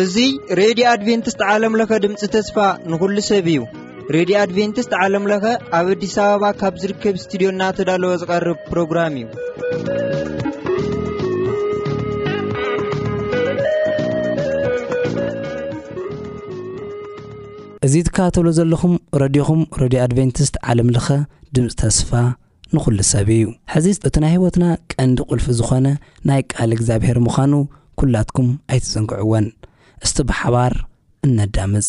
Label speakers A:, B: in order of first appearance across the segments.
A: እዙይ ሬድዮ ኣድቨንትስት ዓለምለኸ ድምፂ ተስፋ ንኹሉ ሰብ እዩ ሬድዮ ኣድቨንትስት ዓለምለኸ ኣብ ኣዲስ ኣበባ ካብ ዝርከብ እስትድዮ እናተዳለወ ዝቐርብ ፕሮግራም እዩ
B: እዚ ትከታተሉ ዘለኹም ረድዮኹም ረድዮ ኣድቨንቲስት ዓለም ለኸ ድምጺ ተስፋ ንኹሉ ሰብ እዩ። ሕዚ እቲ ናይ ህይወትና ቀንዲ ቁልፊ ዝኾነ ናይ ቃል እግዚኣብሔር ምዃኑ ኩላትኩም ኣይትዘንግዕወን። እስቲ ብሓባር
C: እነዳምጽ።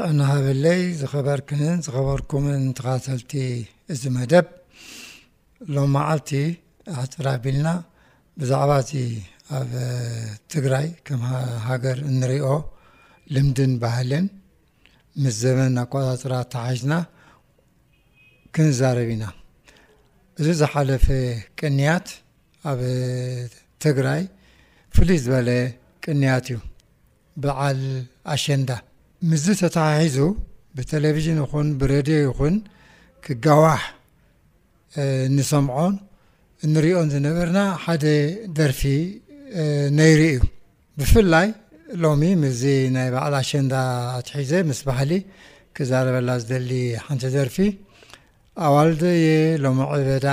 D: ጥዕና ሃበለይ ዝኸበርክንን ዝኸበርኩምን ተኻተልቲ እዚ መደብ ሎም መዓልቲ ኣሕፅር ኣቢልና ብዛዕባ እቲ ኣብ ትግራይ ከም ሃገር እንሪኦ ልምድን ባህልን ምስ ዘመን ኣቆፃፅራ ኣተሓሒዝና ክንዛረብ ኢና። እዚ ዝሓለፈ ቅንያት ኣብ ትግራይ ፍልይ ዝበለ ቅንያት እዩ። በዓል ኣሸንዳ ምስዚ ተተሓሒዙ ብተለቪዥን ይኹን ብሬድዮ ይኹን ክጋዋሕ እንሰምዖን እንሪኦን ዝነበርና ሓደ ደርፊ ነይሩ እዩ ብፍላይ ሎሚ ምስዚ ናይ በዓል ኣሸንዳ ኣትሒዘ ምስ ባህሊ ክዛረበላ ዝደሊ ሓንቲ ደርፊ ኣዋልደየ ሎሚ ዕበዳ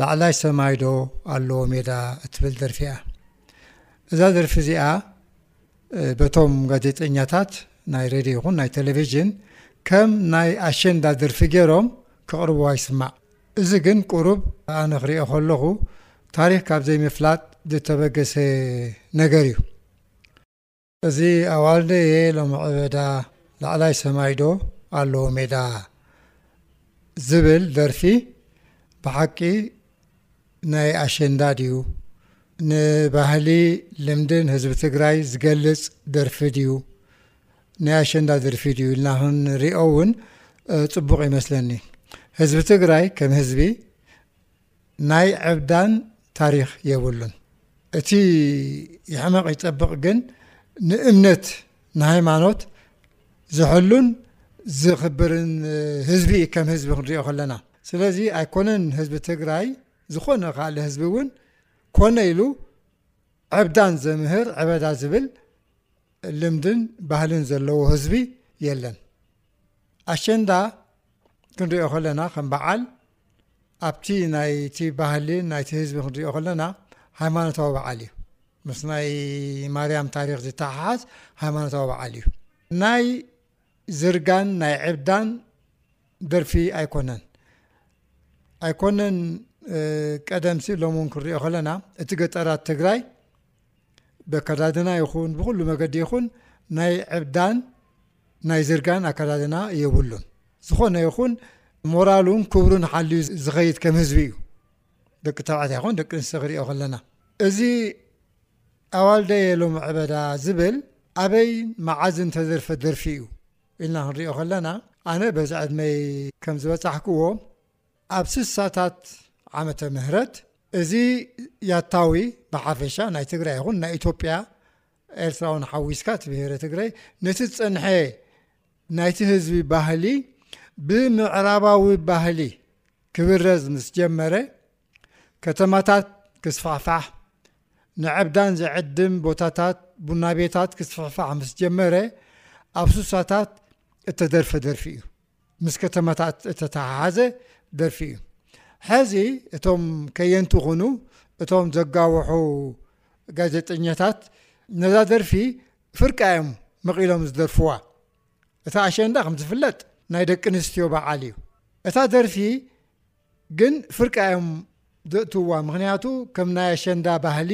D: ላዕላይ ሰማይዶ ኣለዎ ሜዳ እትብል ደርፊ እያ እዛ ደርፊ እዚኣ በቶም ጋዜጠኛታት ናይ ሬድዮ ይኹን ናይ ቴሌቭዥን ከም ናይ ኣሸንዳ ደርፊ ገይሮም ክቕርብዋ ይስማዕ። እዚ ግን ቁሩብ ኣነ ክሪኦ ከለኹ ታሪኽ ካብ ዘይምፍላጥ ዝተበገሰ ነገር እዩ። እዚ ኣዋልደየ ሎሚ ዕበዳ ላዕላይ ሰማይዶ ኣለዎ ሜዳ ዝብል ደርፊ ብሓቂ ናይ ኣሸንዳ ድዩ? ንባህሊ ልምድን ህዝቢ ትግራይ ዝገልፅ ደርፊ ድዩ? ናይ ኣሸንዳ ደርፊ ድዩ? ኢልና ክንሪኦ እውን ፅቡቕ ይመስለኒ። ህዝቢ ትግራይ ከም ህዝቢ ናይ ዕብዳን ታሪኽ የብሉን እቲ ይሕመቅ ይጸብቅ ግን ንእምነት ንሃይማኖት ዝሕሉን ዝኽብርን ህዝቢ እዩ ከም ህዝቢ ክንሪኦ ከለና ስለዚ ኣይኮነን ህዝቢ ትግራይ ዝኾነ ካልእ ህዝቢ እውን ኮነ ኢሉ ዕብዳን ዘምህር ዕበዳ ዝብል ልምድን ባህልን ዘለዎ ህዝቢ የለን ኣሸንዳ ክንሪኦ ከለና ከም በዓል ኣብቲ ናይቲ ባህሊ ናይቲ ህዝቢ ክንሪኦ ከለና ሃይማኖታዊ በዓል እዩ ምስ ናይ ማርያም ታሪክ ዝተሓሓዝ ሃይማኖታዊ በዓል እዩ ናይ ዝርጋን ናይ ዕብዳን ደርፊ ኣይኮነን ኣይኮነን ቀደምሲ ሎምውን ክንሪኦ ከለና እቲ ገጠራት ትግራይ በከዳድና ይኹን ብኹሉ መገዲ ይኹን ናይ ዕብዳን ናይ ዝርጋን ኣከዳድና የብሉን ዝኾነ ይኹን ሞራሉን ክብሩን ሓልዩ ዝኸይድ ከም ህዝቢ እዩ ደቂ ተባዕት ይኹን ደቂ ንስተ ክሪኦ ከለና እዚ ኣዋልደ የሎም ዕበዳ ዝብል ኣበይ መዓዝ እንተዘርፈ ደርፊ እዩ ኢልና ክንሪኦ ከለና ኣነ በዛ ዕድመይ ከም ዝበፃሕክዎ ኣብ ስሳታት ዓመተ ምህረት እዚ ያታዊ ብሓፈሻ ናይ ትግራይ ይኹን ናይ ኢትዮጵያ ኤርትራውን ሓዊስካ እቲ ብሄረ ትግራይ ነቲ ዝፀንሐ ናይቲ ህዝቢ ባህሊ ብምዕራባዊ ባህሊ ክብረዝ ምስ ጀመረ ከተማታት ክስፋሕፋሕ ንዐብዳን ዘዐድም ቦታታት ቡና ቤታት ክስፍሕፋሕ ምስ ጀመረ ኣብ ሱሳታት እተደርፈ ደርፊ እዩ። ምስ ከተማታት እተተሓሓዘ ደርፊ እዩ። ሐዚ እቶም ከየንቲ ይኹኑ እቶም ዘጋውሑ ጋዜጠኛታት ነዛ ደርፊ ፍርቃ እዮም መቒሎም ዝደርፍዋ። እታ ኣሸንዳ ከም ዝፍለጥ ናይ ደቂ ኣንስትዮ በዓል እዩ። እታ ደርፊ ግን ፍርቂ ኣዮም ዘእትውዋ ምክንያቱ ከም ናይ ኣሸንዳ ባህሊ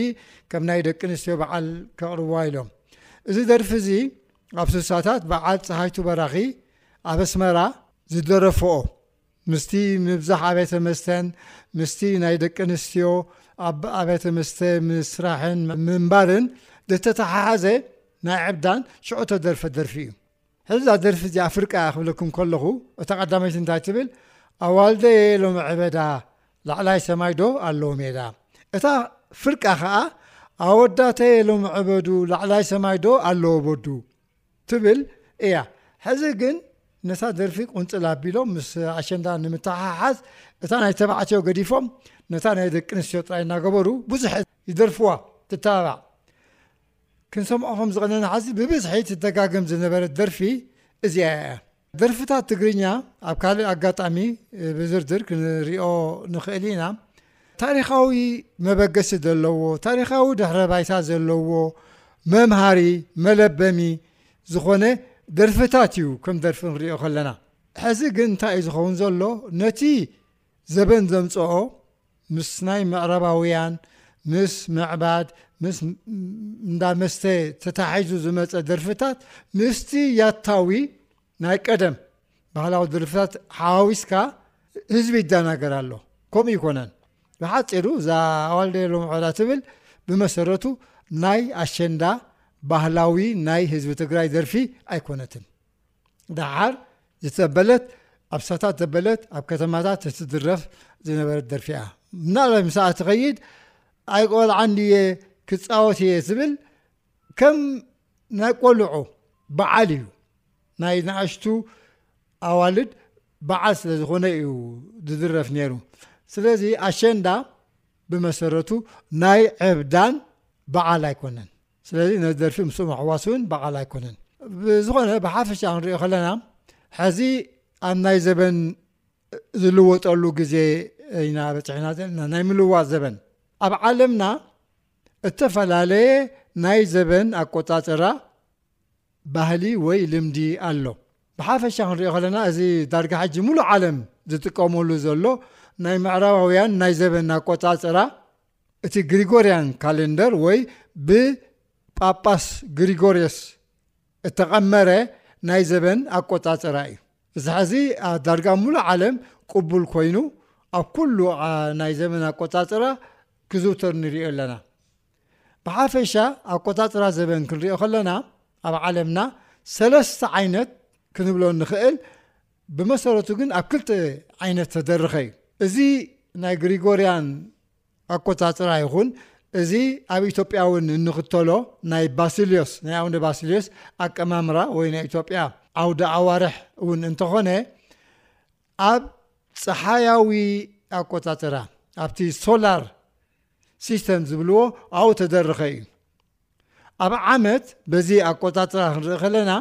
D: ከም ናይ ደቂ ኣንስትዮ በዓል ከቕርብዋ ኢሎም እዚ ደርፊ እዚ ኣብ ስሳታት በዓል ፀሃይቱ በራኺ ኣብ ኣስመራ ዝደረፍኦ ምስቲ ምብዛሕ ኣብያተ መስተን ምስቲ ናይ ደቂ ኣንስትዮ ኣብ ኣብያተ መስተ ምስራሕን ምንባርን ዝተተሓሓዘ ናይ ዕብዳን ሽዑ ተደርፈ ደርፊ እዩ ሕዚ እዛ ደርፊ እዚኣ ፍርቂ እያ ክብለኩም ከለኹ እታ ቀዳመይቲ እንታይ ትብል ኣዋልደየ ሎሚ ዕበዳ ላዕላይ ሰማይ ዶ ኣለዉ ሜዳ እታ ፍርቃ ከኣ ኣወዳተየ ሎሚ ዕበዱ ላዕላይ ሰማይ ዶ ኣለዎ ቦዱ ትብል እያ ሕዚ ግን ነታ ደርፊ ቁንፅል ኣቢሎም ምስ ኣሸንዳ ንምትሓሓዝ እታ ናይ ተባዕትዮ ገዲፎም ነታ ናይ ደቂ ኣንስትዮ ጥራይ እናገበሩ ብዙሕ ይደርፍዋ ትተባባዕ ክንሰምዖ ከም ዝቐነና ሐዚ ብብዝሒ ትደጋገም ዝነበረት ደርፊ እዚኣ እያ። ደርፍታት ትግርኛ ኣብ ካልእ ኣጋጣሚ ብዝርዝር ክንሪኦ ንኽእል ኢና። ታሪኻዊ መበገሲ ዘለዎ፣ ታሪኻዊ ድሕረ ባይታ ዘለዎ፣ መምሃሪ፣ መለበሚ ዝኾነ ደርፍታት እዩ ከም ደርፊ ንሪኦ ከለና። ሐዚ ግን እንታይ እዩ ዝኸውን ዘሎ ነቲ ዘበን ዘምጽኦ ምስ ናይ ምዕራባውያን ምስ ምዕባድ ምስ እንዳ መስተ ተታሒዙ ዝመጸ ደርፍታት ምስቲ ያታዊ ናይ ቀደም ባህላዊ ደርፍታት ሓዋዊስካ ህዝቢ ይደናገር ኣሎ ከምኡ ይኮነን ብሓፂሩ እዛ ኣዋልደ ሎምዖዳ ትብል ብመሰረቱ ናይ ኣሸንዳ ባህላዊ ናይ ህዝቢ ትግራይ ደርፊ ኣይኮነትን ደሓር ዝተበለት ኣብ ሳታት ዘበለት ኣብ ከተማታት እትድረፍ ዝነበረት ደርፊ እያ ምናልባት ምሳኣ ትኸይድ ኣይቆልዓን ድየ ክፃወት እየ ዝብል ከም ናይ ቆልዑ በዓል እዩ ናይ ንኣሽቱ ኣዋልድ በዓል ስለ ዝኾነ እዩ ዝድረፍ ነይሩ ስለዚ ኣሸንዳ ብመሰረቱ ናይ ዕብዳን በዓል ኣይኮነን ስለዚ ነዚ ደርፊ ምስ ምሕዋስ እውን በቓል ኣይኮነን። ብዝኾነ ብሓፈሻ ክንሪኦ ከለና ሕዚ ኣብ ናይ ዘበን ዝልወጠሉ ግዜ ኢና በፅሕና ዘለና ናይ ምልዋጥ ዘበን ኣብ ዓለምና እተፈላለየ ናይ ዘበን ኣቆጻጽራ ባህሊ ወይ ልምዲ ኣሎ ብሓፈሻ ክንሪኦ ከለና እዚ ዳርጋ ሕጂ ሙሉእ ዓለም ዝጥቀመሉ ዘሎ ናይ ምዕራባውያን ናይ ዘበን ኣቆጻጽራ እቲ ግሪጎርያን ካሌንደር ወይ ብጳጳስ ግሪጎርዮስ እተቐመረ ናይ ዘበን ኣቆጻጽራ እዩ። እዚ ሕዚ ኣብ ዳርጋ ምሉእ ዓለም ቅቡል ኮይኑ ኣብ ኩሉ ናይ ዘመን ኣቆጻጽራ ክዝውተር ንርእዮ ኣለና። ብሓፈሻ ኣቆጻጽራ ዘበን ክንርእዮ ከለና ኣብ ዓለምና ሰለስተ ዓይነት ክንብሎ እንኽእል ብመሰረቱ ግን ኣብ ክልተ ዓይነት ዝተደርኸ እዩ። እዚ ናይ ግሪጎርያን ኣቆጻጽራ ይኹን እዚ ኣብ ኢትዮጵያ እውን እንኽተሎ ናይ ባሲልዮስ ናይ ኣቡነ ባሲልዮስ ኣቀማምራ ወይ ናይ ኢትዮጵያ ዓውደ ኣዋርሕ እውን እንተኾነ ኣብ ፀሓያዊ ኣቆጻጽራ ኣብቲ ሶላር ሲስተም ዝብልዎ ኣብኡ ተደርኸ እዩ። ኣብ ዓመት በዚ ኣቆጻጽራ ክንርኢ ከለና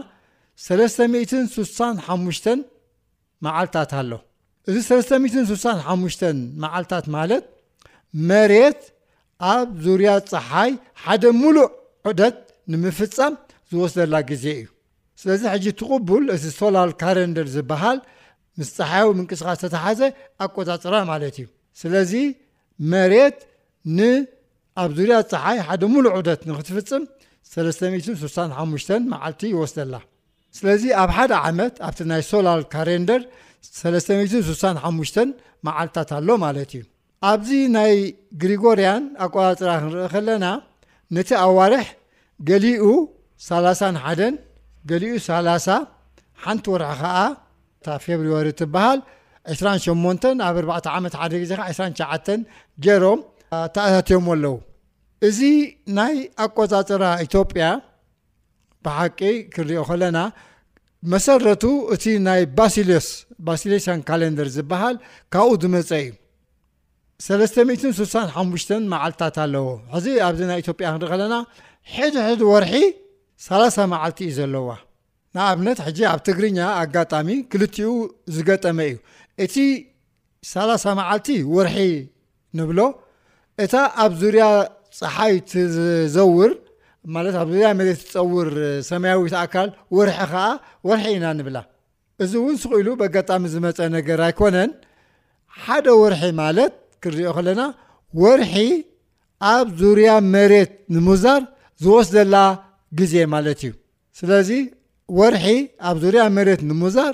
D: ሰለስተ ሚእትን ሱሳን ሓሙሽተን መዓልታት ኣሎ። እዚ ሰለስተ ሚእትን ሱሳን ሓሙሽተን መዓልታት ማለት መሬት ኣብ ዙርያ ፀሓይ ሓደ ሙሉእ ዑደት ንምፍፃም ዝወስደላ ግዜ እዩ። ስለዚ ሕጂ እቲ ቅቡል እቲ ሶላር ካለንደር ዝበሃል ምስ ፀሓያዊ ምንቅስቃስ ዝተተሓዘ ኣቆፃፅራ ማለት እዩ። ስለዚ መሬት ን ኣብ ዙርያ ጸሓይ ሓደ ምሉእ ዑደት ንኽትፍጽም ሰለስተ ሚእትን ስሳን ሓሙሽተን መዓልቲ ይወስደላ። ስለዚ ኣብ ሓደ ዓመት ኣብቲ ናይ ሶላር ካሬንደር ሰለስተ ሚእትን ስሳን ሓሙሽተን መዓልትታት ኣሎ ማለት እዩ። ኣብዚ ናይ ግሪጎርያን ኣቆጻጽራ ክንርኢ ከለና ነቲ ኣዋርሕ ገሊኡ ሰላሳን ሓደን ገሊኡ ሰላሳ ሓንቲ ወርሒ ከኣ እታ ፌብርዋሪ እትበሃል ዕስራን ሸሞንተን ኣብ ኣርባዕተ ዓመት ሓደ ግዜ ከዓ ዕስራን ትሽዓተን ገይሮም ተኣታትዮሞ ኣለዉ እዚ ናይ ኣቆፃፅራ ኢትዮጵያ ብሓቂ ክንሪኦ ከለና መሰረቱ እቲ ናይ ባሲሌስ ባሲሌሳን ካሌንደር ዝበሃል ካብኡ ዝመፀ እዩ ሰለስተ ሚእትን ስሳን ሓሙሽተን መዓልትታት ኣለዎ ሕዚ ኣብዚ ናይ ኢትዮጵያ ክንርኢ ከለና ሕድ ሕድ ወርሒ ሰላሳ መዓልቲ እዩ ዘለዋ ንኣብነት ሕጂ ኣብ ትግርኛ ኣጋጣሚ ክልቲኡ ዝገጠመ እዩ እቲ ሰላሳ መዓልቲ ወርሒ ንብሎ እታ ኣብ ዙርያ ፀሓይ ትዘውር ማለት ኣብ ዙርያ መሬት ትፀውር ሰማያዊት ኣካል ወርሒ ከዓ ወርሒ ኢና ንብላ እዚ እውን ስቕ ኢሉ በጋጣሚ ዝመፀ ነገር ኣይኮነን ሓደ ወርሒ ማለት ክንሪኦ ከለና ወርሒ ኣብ ዙርያ መሬት ንሙዛር ዝወስደላ ግዜ ማለት እዩ ስለዚ ወርሒ ኣብ ዙርያ መሬት ንሙዛር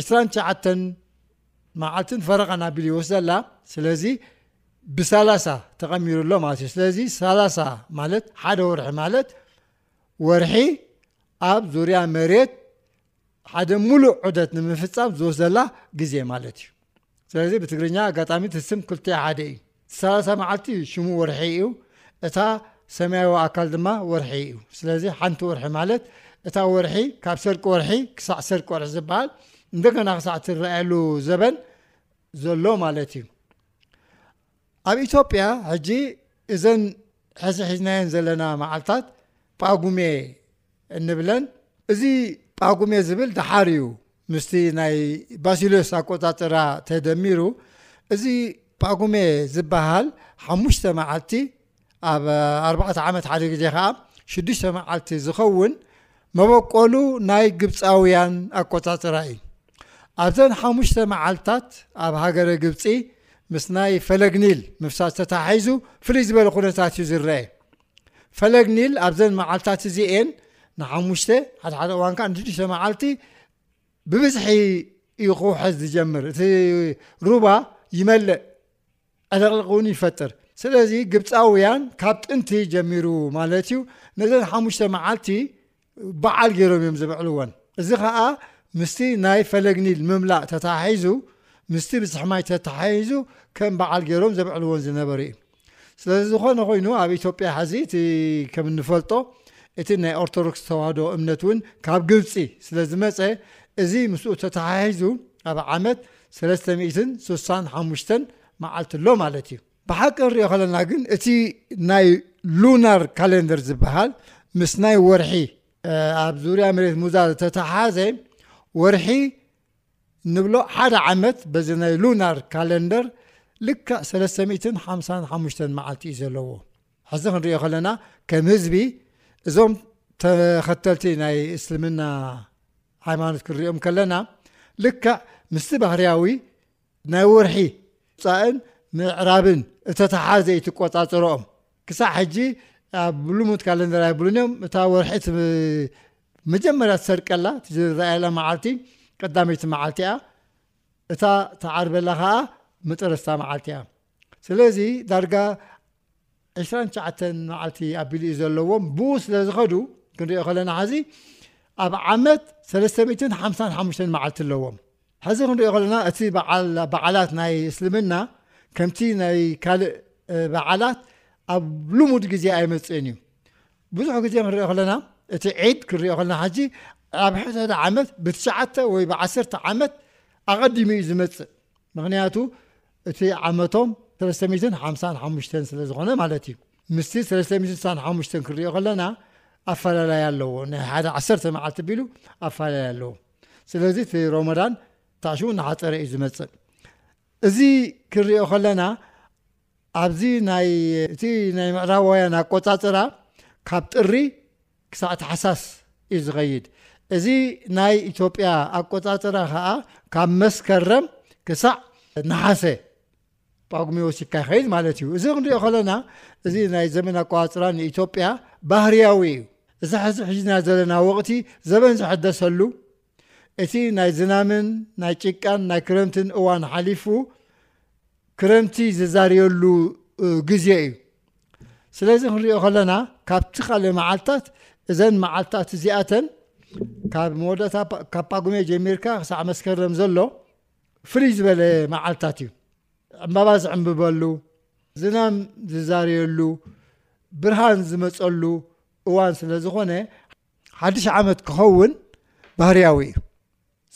D: ዕስራን ትሽዓተን መዓልትን ፈረቓን ኣቢሉ ይወስደላ ስለዚ ብሳላሳ ተቐሚሩ ኣሎ ማለት እዩ ስለዚ ሳላሳ ማለት ሓደ ወርሒ ማለት ወርሒ ኣብ ዙርያ መሬት ሓደ ሙሉእ ዑደት ንምፍፃም ዝወስደላ ግዜ ማለት እዩ ስለዚ ብትግርኛ ኣጋጣሚ ትስም ክልቲኣ ሓደ እዩ ሰላሳ መዓልቲ ሽሙ ወርሒ እዩ እታ ሰማያዊ ኣካል ድማ ወርሒ እዩ ስለዚ ሓንቲ ወርሒ ማለት እታ ወርሒ ካብ ሰርቂ ወርሒ ክሳዕ ሰርቂ ወርሒ ዝበሃል እንደገና ክሳዕ ትረኣየሉ ዘበን ዘሎ ማለት እዩ ኣብ ኢትዮጵያ ሕጂ እዘን ሕዚ ሒዝናየን ዘለና መዓልታት ጳጉሜ እንብለን እዚ ጳጉሜ ዝብል ደሓር እዩ ምስቲ ናይ ባሲሎስ ኣቆፃፅራ ተደሚሩ እዚ ጳጉሜ ዝበሃል ሓሙሽተ መዓልቲ ኣብ ኣርባዕተ ዓመት ሓደ ግዜ ከዓ ሽዱሽተ መዓልቲ ዝኸውን መበቆሉ ናይ ግብጻውያን ኣቆጻጽራ እዩ። ኣብዘን ሓሙሽተ መዓልታት ኣብ ሃገረ ግብጺ ምስ ናይ ፈለግ ኒል ምፍሳስ ተተሓሒዙ ፍልይ ዝበለ ኩነታት እዩ ዝረአ። ፈለግ ኒል ኣብዘን መዓልታት እዚኤን ንሓሙሽተ ሓደ ሓደ እዋን ከዓ ንሽዱሽተ መዓልቲ ብብዝሒ እዩ ክውሕዝ ዝጀምር እቲ ሩባ ይመልእ ዕልቕልቕ እውን ይፈጥር። ስለዚ ግብጻውያን ካብ ጥንቲ ጀሚሩ ማለት እዩ ነዘን ሓሙሽተ መዓልቲ በዓል ገይሮም እዮም ዝብዕልወን። እዚ ኸኣ ምስቲ ናይ ፈለግ ኒል ምምላእ ተተሓሒዙ ምስቲ ብዝሒ ማይ ተተሓሒዙ ከም በዓል ገይሮም ዘብዕልዎን ዝነበሩ እዩ። ስለዚ ዝኾነ ኮይኑ ኣብ ኢትዮጵያ ሕዚ እቲ ከም እንፈልጦ እቲ ናይ ኦርቶዶክስ ተዋህዶ እምነት እውን ካብ ግብፂ ስለ ዝመፀ እዚ ምስኡ ተተሓሒዙ ኣብ ዓመት ሰለስተ ሚእትን ስሳን ሓሙሽተን መዓልቲ ኣሎ ማለት እዩ። ብሓቂ ክንሪኦ ከለና ግን እቲ ናይ ሉናር ካሌንደር ዝበሃል ምስ ናይ ወርሒ ኣብ ዙርያ መሬት ሙዛር ዝተተሓዘ ወርሒ ንብሎ ሓደ ዓመት በዚ ናይ ሉናር ካለንደር ልክዕ 355 መዓልቲ እዩ ዘለዎ ሕዚ ክንሪኦ ከለና ከም ህዝቢ እዞም ተኸተልቲ ናይ እስልምና ሃይማኖት ክንሪኦም ከለና ልክዕ ምስቲ ባህርያዊ ናይ ወርሒ ፃእን ምዕራብን እተተሓዘ እዩ ትቆፃፀሮኦም ክሳዕ ሕጂ ኣብ ብሉሙት ካለንደር ኣይብሉን እዮም እታ ወርሒ መጀመርያ ትሰርቀላ ዝረኣየላ መዓልቲ ቀዳመይቲ መዓልቲ እያ እታ ተዓርበላ ከዓ መጠረስታ መዓልቲ እያ ስለዚ ዳርጋ ዕስራን ትሽዓተን መዓልቲ ኣቢሉ እዩ ዘለዎም ብኡ ስለ ዝኸዱ ክንሪኦ ከለና ሓዚ ኣብ ዓመት ሰለስተ ሚእትን ሓምሳን ሓሙሽተን መዓልቲ ኣለዎም ሕዚ ክንሪኦ ከለና እቲ በዓላት ናይ እስልምና ከምቲ ናይ ካልእ በዓላት ኣብ ልሙድ ግዜ ኣይመፅእን እዩ ብዙሕ ግዜ ክንሪኦ ከለና እቲ ዒድ ክንሪኦ ከለና ሓጂ ኣብ ሕድሕደ ዓመት ብትሽዓተ ወይ ብዓሰርተ ዓመት ኣቐዲሙ እዩ ዝመፅእ ምክንያቱ እቲ ዓመቶም ሰለስተ ሚእትን ሓምሳን ሓሙሽተን ስለ ዝኾነ ማለት እዩ። ምስቲ ሰለስተ ሚእትን ስሳን ሓሙሽተን ክንሪኦ ከለና ኣፈላላይ ኣለዎ። ናይ ሓደ ዓሰርተ መዓልቲ ቢሉ ኣፈላላይ ኣለዎ። ስለዚ እቲ ሮሞዳን ታሽኡ እናሓፀረ እዩ ዝመፅእ። እዚ ክንሪኦ ከለና ኣብዚ ናይ እቲ ናይ ምዕራባውያን ኣቆፃፅራ ካብ ጥሪ ክሳዕ ታሕሳስ እዩ ዝኸይድ። እዚ ናይ ኢትዮጵያ ኣቆፃፅራ ከዓ ካብ መስከረም ክሳዕ ነሓሰ ጳጉሜ ወሲድካ ይኸይድ ማለት እዩ። እዚ ክንሪኦ ከለና እዚ ናይ ዘመን ኣቋፅራ ንኢትዮጵያ ባህርያዊ እዩ። እዚ ሕዚ ሒዝና ዘለና ወቕቲ ዘበን ዝሕደሰሉ እቲ ናይ ዝናምን ናይ ጭቃን ናይ ክረምትን እዋን ሓሊፉ ክረምቲ ዝዛርየሉ ግዜ እዩ ስለዚ ክንሪኦ ከለና ካብቲ ካልእ መዓልትታት እዘን መዓልትታት እዚኣተን ካብ መወዳእታ ካብ ጳጉሜ ጀሚርካ ክሳዕ መስከረም ዘሎ ፍልይ ዝበለ መዓልትታት እዩ ዕምባባ ዝዕምብበሉ ዝናም ዝዛርየሉ ብርሃን ዝመፀሉ እዋን ስለ ዝኾነ ሓድሽ ዓመት ክኸውን ባህርያዊ እዩ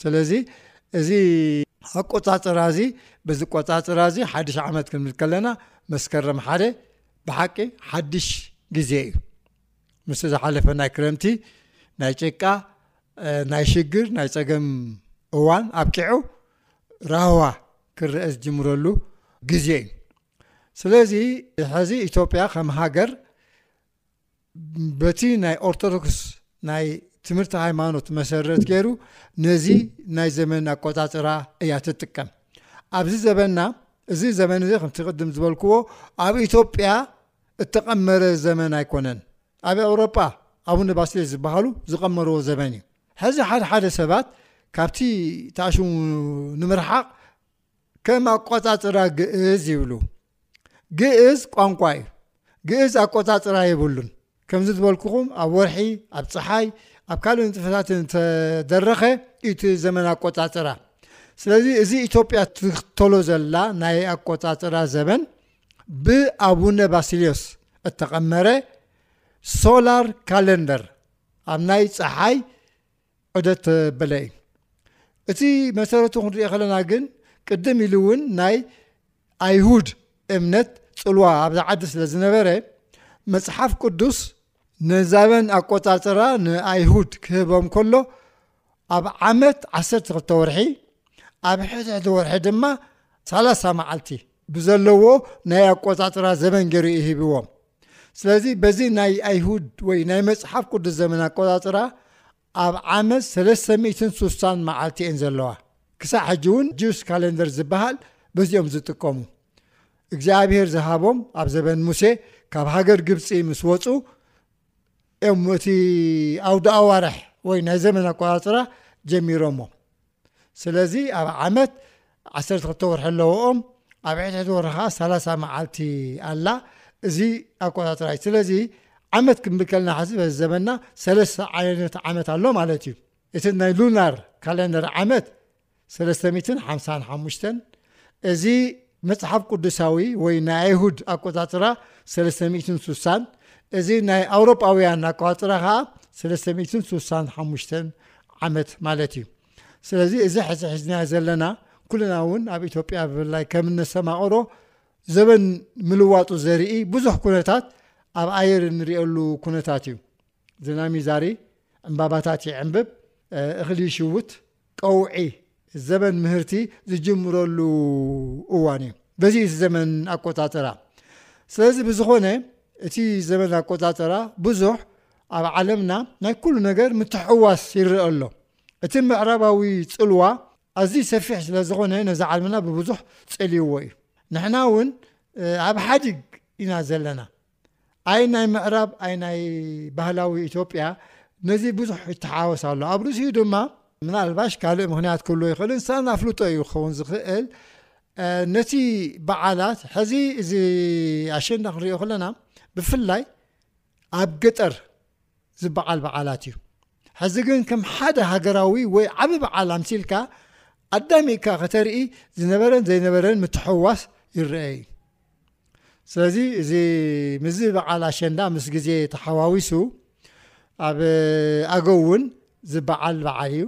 D: ስለዚ እዚ ኣቆጻጽራ እዚ በዚ ቆጻጽራ እዚ ሓድሽ ዓመት ክንብል ከለና መስከረም ሓደ ብሓቂ ሓድሽ ግዜ እዩ ምስ ዝሓለፈ ናይ ክረምቲ ናይ ጭቃ ናይ ሽግር ናይ ፀገም እዋን ኣብቂዑ ራህዋ ክረአ ዝጅምረሉ ግዜ እዩ ስለዚ ሕዚ ኢትዮጵያ ከም ሃገር በቲ ናይ ኦርቶዶክስ ናይ ትምህርቲ ሃይማኖት መሰረት ገይሩ ነዚ ናይ ዘመን ኣቆፃፅራ እያ ትጥቀም ኣብዚ ዘበና እዚ ዘመን እዚ ከምቲ ቅድም ዝበልክዎ ኣብ ኢትዮጵያ እተቐመረ ዘመን ኣይኮነን ኣብ ኤውሮጳ ኣቡነ ባስሌስ ዝበሃሉ ዝቐመርዎ ዘበን እዩ ሕዚ ሓደ ሓደ ሰባት ካብቲ ተኣሽሙ ንምርሓቕ ከም ኣቆፃፅራ ግእዝ ይብሉ። ግእዝ ቋንቋ እዩ። ግእዝ ኣቆፃፅራ የብሉን። ከምዚ ዝበልኩኹም ኣብ ወርሒ፣ ኣብ ፀሓይ፣ ኣብ ካልእ ንጥፈታት እንተደረኸ እቲ ዘመን ኣቆፃፅራ ስለዚ እዚ ኢትዮጵያ ትኽተሎ ዘላ ናይ ኣቆፃፅራ ዘበን ብኣቡነ ባሲልዮስ እተቐመረ ሶላር ካለንደር ኣብ ናይ ፀሓይ ዑደት በለ እዩ እቲ መሰረቱ ክንሪኦ ከለና ግን ቅድም ኢሉ እውን ናይ ኣይሁድ እምነት ፅልዋ ኣብዚ ዓዲ ስለ ዝነበረ መፅሓፍ ቅዱስ ንዛበን ኣቆፃፅራ ንኣይሁድ ክህቦም ከሎ ኣብ ዓመት ዓሰርተ ክልተ ወርሒ ኣብ ሕድሕዲ ወርሒ ድማ ሳላሳ መዓልቲ ብዘለዎ ናይ ኣቆፃፅራ ዘበን ገይሩ እዩ ሂብዎም ስለዚ በዚ ናይ ኣይሁድ ወይ ናይ መጽሓፍ ቅዱስ ዘመን ኣቆጻጽራ ኣብ ዓመት ሰለስተ ሚእትን ሱሳን መዓልቲ እየን ዘለዋ ክሳዕ ሕጂ እውን ጁስ ካሌንደር ዝበሃል በዚኦም ዝጥቀሙ እግዚኣብሄር ዝሃቦም ኣብ ዘበን ሙሴ ካብ ሃገር ግብፂ ምስ ወፁ እዮም እቲ ኣውደ ኣዋርሕ ወይ ናይ ዘመን ኣቆጻጽራ ጀሚሮሞ ስለዚ ኣብ ዓመት ዓሰርተ ክልተ ወርሒ ኣለውኦም ኣብ ሕድሕድ ወርሒ ከዓ ሰላሳ መዓልቲ ኣላ እዚ ኣቆፃፅራ እዩ ስለዚ ዓመት ክንብል ከለና ሕዚ በዚ ዘመንና ሰለስተ ዓይነት ዓመት ኣሎ ማለት እዩ እቲ ናይ ሉናር ካሌንደር ዓመት ሰለስተ ሚትን ሓምሳን ሓሙሽተን እዚ መጽሓፍ ቅዱሳዊ ወይ ናይ ኣይሁድ ኣቆጻጽራ ሰለስተ ሚእትን ሱሳን እዚ ናይ ኣውሮጳውያን ኣቆጻጽራ ከኣ ሰለስተ ሚእትን ሱሳን ሓሙሽተን ዓመት ማለት እዩ ስለዚ እዚ ሕዚ ሒዝናዮ ዘለና ኩልና እውን ኣብ ኢትዮጵያ ብፍላይ ከም እነሰማቕሮ ዘበን ምልዋጡ ዘርኢ ብዙሕ ኩነታት ኣብ ኣየር እንሪኦሉ ኩነታት እዩ ዝናሚ ዛሪ ዕምባባታት ይዕምብብ እኽሊ ይሽውት ቀውዒ ዘበን ምህርቲ ዝጅምረሉ እዋን እዩ። በዚ እቲ ዘመን ኣቆፃፅራ ስለዚ ብዝኾነ እቲ ዘመን ኣቆፃፅራ ብዙሕ ኣብ ዓለምና ናይ ኩሉ ነገር ምትሕዋስ ይረአ ኣሎ። እቲ ምዕራባዊ ፅልዋ ኣዝዩ ሰፊሕ ስለ ዝኾነ ነዚ ዓለምና ብብዙሕ ፀልይዎ እዩ። ንሕና እውን ኣብ ሓዲግ ኢና ዘለና። ኣይ ናይ ምዕራብ ኣይ ናይ ባህላዊ ኢትዮጵያ ነዚ ብዙሕ ይተሓወስ ኣሎ ኣብ ርእሲኡ ድማ ምናልባሽ ካልእ ምክንያት ክህልዎ ይኽእል ንሳን ኣፍልጦ እዩ ክኸውን ዝኽእል ነቲ በዓላት ሕዚ እዚ ኣሸንዳ ክንሪኦ ከለና ብፍላይ ኣብ ገጠር ዝበዓል በዓላት እዩ ሕዚ ግን ከም ሓደ ሃገራዊ ወይ ዓብ በዓል ኣምሲልካ ኣዳሚእካ ከተርኢ ዝነበረን ዘይነበረን ምትሕዋስ ይረአ እዩ ስለዚ እዚ ምዝ በዓል ኣሸንዳ ምስ ግዜ ተሓዋዊሱ ኣብ ኣገው እውን ዝበዓል በዓል እዩ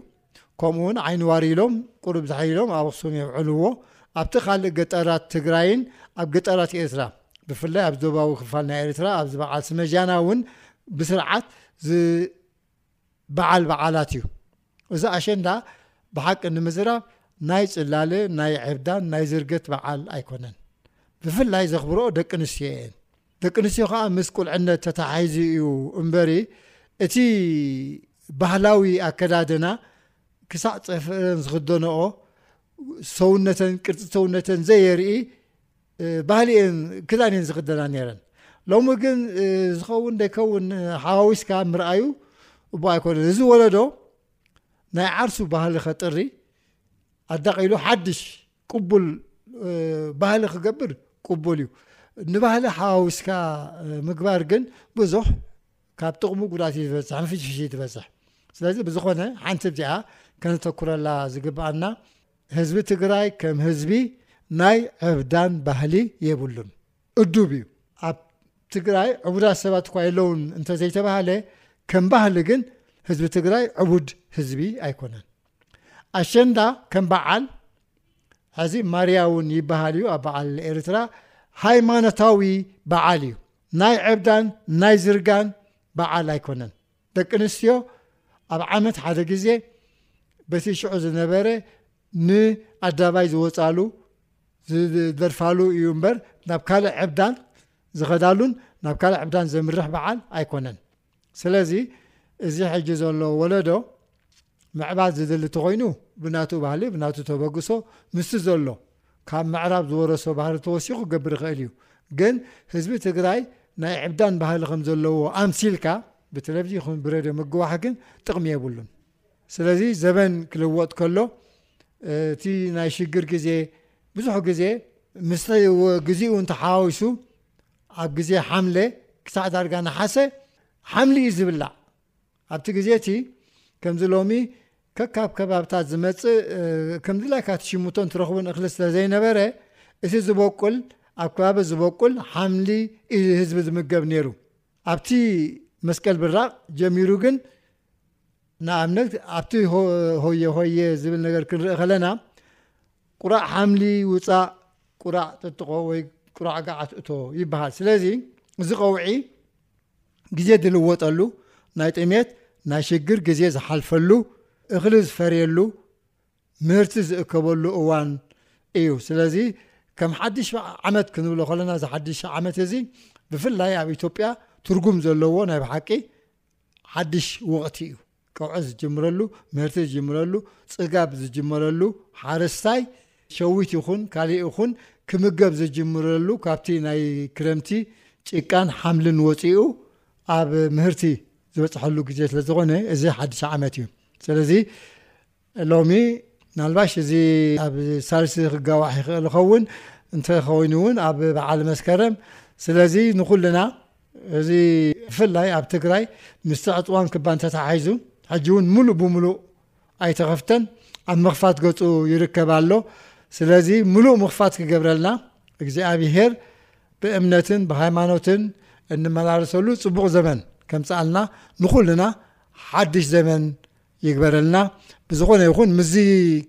D: ከምኡ ውን ዓይንዋሪ ኢሎም ቁሩብ ድሕር ኢሎም ኣብ ኣክሱም የብዕልዎ ኣብቲ ካልእ ገጠራት ትግራይን ኣብ ገጠራት ኤርትራ ብፍላይ ኣብ ዞባዊ ክፋል ናይ ኤርትራ ኣብዚ በዓል ስመጃና እውን ብስርዓት በዓል በዓላት እዩ። እዚ ኣሸንዳ ብሓቂ ንምዝራብ ናይ ጽላለ፣ ናይ ዕብዳን፣ ናይ ዝርገት በዓል ኣይኮነን። ብፍላይ ዘኽብርኦ ደቂ ኣንስትዮ እየን። ደቂ ኣንስትዮ ከኣ ምስ ቁልዕነት ተተሓሒዙ እዩ እምበሪ እቲ ባህላዊ ኣከዳድና ክሳዕ ጽፍረን ዝኽደንኦ ሰውነተን ቅርጺ ሰውነተን ዘየርኢ ባህሊ እየን ክዳን እየን ዝኽደና ነይረን። ሎሚ ግን ዝኸውን ደይከውን ሓዋዊስካ ምርኣዩ እቡ ኣይኮነን። እዚ ወለዶ ናይ ዓርሱ ባህሊ ከጥሪ ኣዳቒሉ ሓድሽ ቅቡል ባህሊ ክገብር ቅቡል እዩ ንባህሊ ሓዋዊስካ ምግባር ግን ብዙሕ ካብ ጥቕሙ ጉዳት እዩ ዝበፅሕ ንፍሽፍሽ እዩ ዝበፅሕ ስለዚ ብዝኾነ ሓንቲ እዚኣ ከነተኩረላ ዝግብኣና ህዝቢ ትግራይ ከም ህዝቢ ናይ ዕብዳን ባህሊ የብሉን። እዱብ እዩ። ኣብ ትግራይ ዕቡዳት ሰባት እኳ የለውን እንተዘይተባህለ ከም ባህሊ ግን ህዝቢ ትግራይ ዕቡድ ህዝቢ ኣይኮነን። ኣሸንዳ ከም በዓል ሕዚ ማርያ እውን ይበሃል እዩ ኣብ በዓል ኤርትራ ሃይማኖታዊ በዓል እዩ ናይ ዕብዳን ናይ ዝርጋን በዓል ኣይኮነን ደቂ ኣንስትዮ ኣብ ዓመት ሓደ ግዜ በቲ ሽዑ ዝነበረ ንኣደባባይ ዝወፃሉ ዝደርፋሉ እዩ እምበር ናብ ካልእ ዕብዳን ዝኸዳሉን ናብ ካልእ ዕብዳን ዘምርሕ በዓል ኣይኮነን ስለዚ እዚ ሕጂ ዘሎ ወለዶ ምዕባል ዝደሊ ተኾይኑ ብናቱ ባህሊ ብናቱ ተበግሶ ምስቲ ዘሎ ካብ ምዕራብ ዝወረሶ ባህሊ ተወሲኹ ክገብር ይኽእል እዩ ግን ህዝቢ ትግራይ ናይ ዕብዳን ባህሊ ከም ዘለዎ ኣምሲልካ ብተለቪዥን ይኹን ብረድዮ ምግዋሕ ግን ጥቕሚ የብሉን ስለዚ ዘበን ክልወጥ ከሎ እቲ ናይ ሽግር ግዜ ብዙሕ ግዜ ምስ ግዚኡ እንተሓዋዊሱ ኣብ ግዜ ሓምለ ክሳዕ ዳርጋ ነሓሰ ሓምሊ እዩ ዝብላዕ ኣብቲ ግዜ እቲ ከምዚ ሎሚ ከካብ ከባብታት ዝመጽእ ከምድላይካ ትሽምቶን ትረኽቡን እኽሊ ስለ ዘይነበረ እቲ ዝበቁል ኣብ ከባቢ ዝበቁል ሓምሊ እዩ ህዝቢ ዝምገብ ነይሩ ኣብቲ መስቀል ብራቕ ጀሚሩ ግን ንኣብነት ኣብቲ ሆየ ሆየ ዝብል ነገር ክንርኢ ከለና ቁራዕ ሓምሊ ውፃእ ቁራዕ ጥጥቆ ወይ ቁራዕ ገዓት እቶ ይበሃል ስለዚ እዚ ቀውዒ ግዜ ዝልወጠሉ፣ ናይ ጥሜት ናይ ሽግር ግዜ ዝሓልፈሉ፣ እኽሊ ዝፈርየሉ፣ ምህርቲ ዝእከበሉ እዋን እዩ። ስለዚ ከም ሓድሽ ዓመት ክንብሎ ከለና እዚ ሓድሽ ዓመት እዚ ብፍላይ ኣብ ኢትዮጵያ ትርጉም ዘለዎ ናይ ብሓቂ ሓድሽ ወቕቲ እዩ። ቀውዒ ዝጅምረሉ፣ ምህርቲ ዝጅምረሉ፣ ጽጋብ ዝጅመረሉ፣ ሓረስታይ ሸዊት ይኹን ካሊእ ይኹን ክምገብ ዝጅምረሉ ካብቲ ናይ ክረምቲ ጭቃን ሓምልን ወጺኡ ኣብ ምህርቲ ዝበጽሐሉ ግዜ ስለ ዝኾነ እዚ ሓድሽ ዓመት እዩ። ስለዚ ሎሚ ምናልባሽ እዚ ኣብ ሳልሲ ክጋዋሕ ይኽእል ይኸውን እንተኾይኑ እውን ኣብ በዓል መስከረም ስለዚ ንኹልና እዚ ብፍላይ ኣብ ትግራይ ምስቲ ዕፅዋን ክባን ተተሓሒዙ ሕጂ እውን ሙሉእ ብሙሉእ ኣይተኸፍተን ኣብ ምኽፋት ገፁ ይርከብ ኣሎ ስለዚ ሙሉእ ምኽፋት ክገብረልና እግዚኣብሄር ብእምነትን ብሃይማኖትን እንመላለሰሉ ፅቡቕ ዘመን ከምፅኣልና ንኹልና ሓድሽ ዘመን ይግበረልና ብዝኾነ ይኹን ምስዚ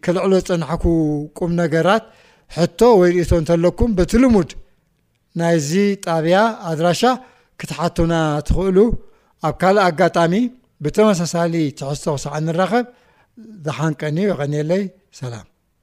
D: ክልዕሎ ዝጸናሕኩ ቁም ነገራት ሕቶ ወይ ርእቶ እንተለኩም በቲ ልሙድ ናይዚ ጣብያ ኣድራሻ ክትሓቱና ትኽእሉ ኣብ ካልእ ኣጋጣሚ ብተመሳሳሊ ትሕዝቶ ክሳዕ ንራኸብ ደሓን ቀንዩ የቐንየለይ ሰላም።